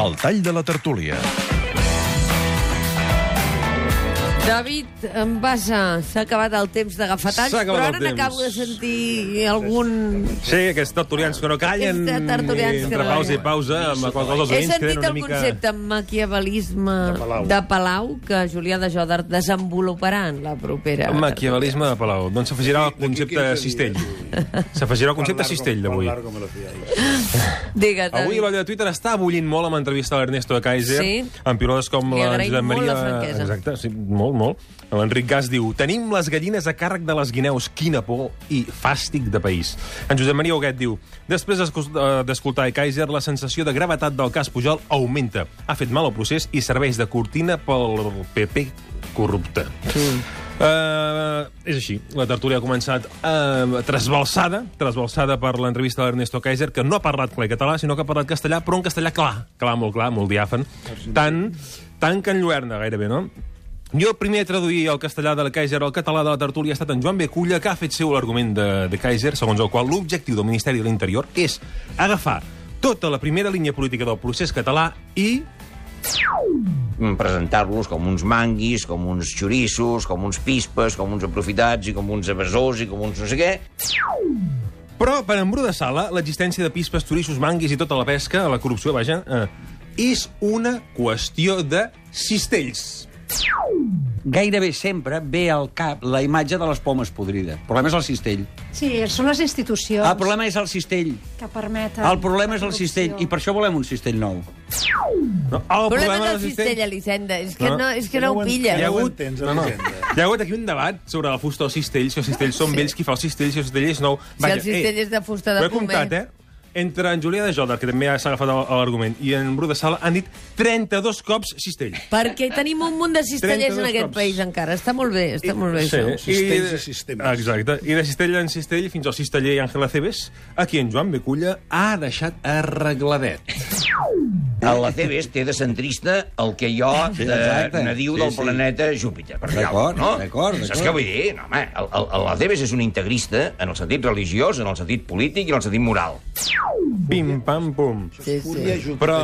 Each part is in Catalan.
El tall de la tertúlia. David, en basa, s'ha acabat el temps d'agafar talls, però ara n'acabo de sentir algun... Sí, aquests tertulians que no callen, tertulians i que entre no pausa i pausa, amb la qual cosa els He sentit el mica... concepte maquiavelisme de Palau. de Palau que Julià de Jòdar desenvoluparà en la propera... Maquiavelisme de Palau. Doncs s'afegirà el concepte cistell. S'afegirà el concepte cistell d'avui. Digue't, Avui l'olla de Twitter està bullint molt amb entrevista a l'Ernesto de Kaiser, Sí. amb pilotes com la agraïm Josep molt Maria... la franquesa. Exacte, sí, molt, molt. L'Enric Gas diu Tenim les gallines a càrrec de les guineus, quina por i fàstic de país. En Josep Maria Huguet diu Després eh, d'escoltar a Kaiser, la sensació de gravetat del cas Pujol augmenta. Ha fet mal al procés i serveix de cortina pel PP corrupte. Uh, és així, la tertúlia ha començat uh, trasbalsada, trasbalsada per l'entrevista de l'Ernesto Kaiser, que no ha parlat clar català, sinó que ha parlat castellà, però en castellà clar, clar, molt clar, molt diàfan, tant, tant que enlluerna gairebé, no? Jo primer traduir el castellà de la Kaiser al català de la tertúlia ha estat en Joan Beculla, que ha fet seu l'argument de, de Kaiser, segons el qual l'objectiu del Ministeri de l'Interior és agafar tota la primera línia política del procés català i mm, presentar-los com uns manguis, com uns xorissos, com uns pispes, com uns aprofitats i com uns evasors i com uns no sé què. Però, per en Bru de Sala, l'existència de pispes, turissos, manguis i tota la pesca, la corrupció, vaja, eh, és una qüestió de cistells. Gairebé sempre ve al cap la imatge de les pomes podrides. El problema és el cistell. Sí, són les institucions El problema és el cistell. que permeten... El problema és el cistell, i per això volem un cistell nou. No? El El problema del del cistell, Elisenda, és que No. no, és que no ho pilla. Hi ha, ho hagut, entens, no, no. Hi ha hagut aquí un debat sobre la fusta dels cistells, si els cistells són vells, qui fa els cistells, si el cistell és nou. Si el cistell és de fusta de ho he pomer. comptat, eh? Entre en Julià de Jòdar, que també s'ha agafat l'argument, i en Bru de Sala han dit 32 cops cistell. Perquè tenim un munt de cistellers en 32 aquest cops. país encara. Està molt bé, està molt bé, això. Cistells i sistemes. Exacte. I de cistell en cistell fins al cisteller Àngela Cebes, aquí en Joan Beculla ha deixat arregladet. A la CBS té de centrista el que jo Sí, de exacte. nadiu Sí, del sí. planeta Júpiter. D'acord, no? d'acord, Saps d'acord. què vull dir? No, home, el, el, la CBS és un integrista en el sentit religiós, en el sentit polític i en el sentit moral. Pim, pam, pum. Sí, sí. Però,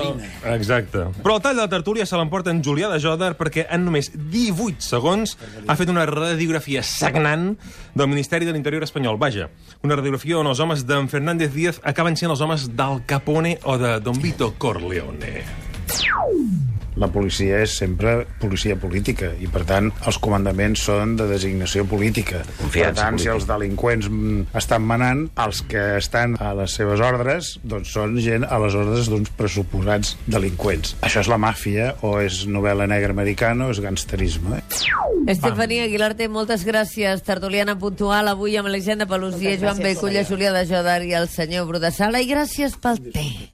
exacte. Però el tall de la tertúlia se l'emporta en Julià de Jòdar perquè en només 18 segons ha fet una radiografia sagnant del Ministeri de l'Interior espanyol. Vaja, una radiografia on els homes d'en Fernández Díaz acaben sent els homes d'Al Capone o de Don Vito Corleone. La policia és sempre policia política i, per tant, els comandaments són de designació política. Confiança per tant, si política. els delinqüents mm, estan manant, els que estan a les seves ordres doncs són gent a les ordres d'uns pressuposats delinqüents. Això és la màfia o és novel·la negra americana o és gangsterisme. Eh? Estefania Aguilarte, moltes gràcies. Tertuliana puntual avui amb l'Elisenda Pelusia, Joan Beculla, Julià de Jòdar i el senyor Bru de Sala. I gràcies pel té.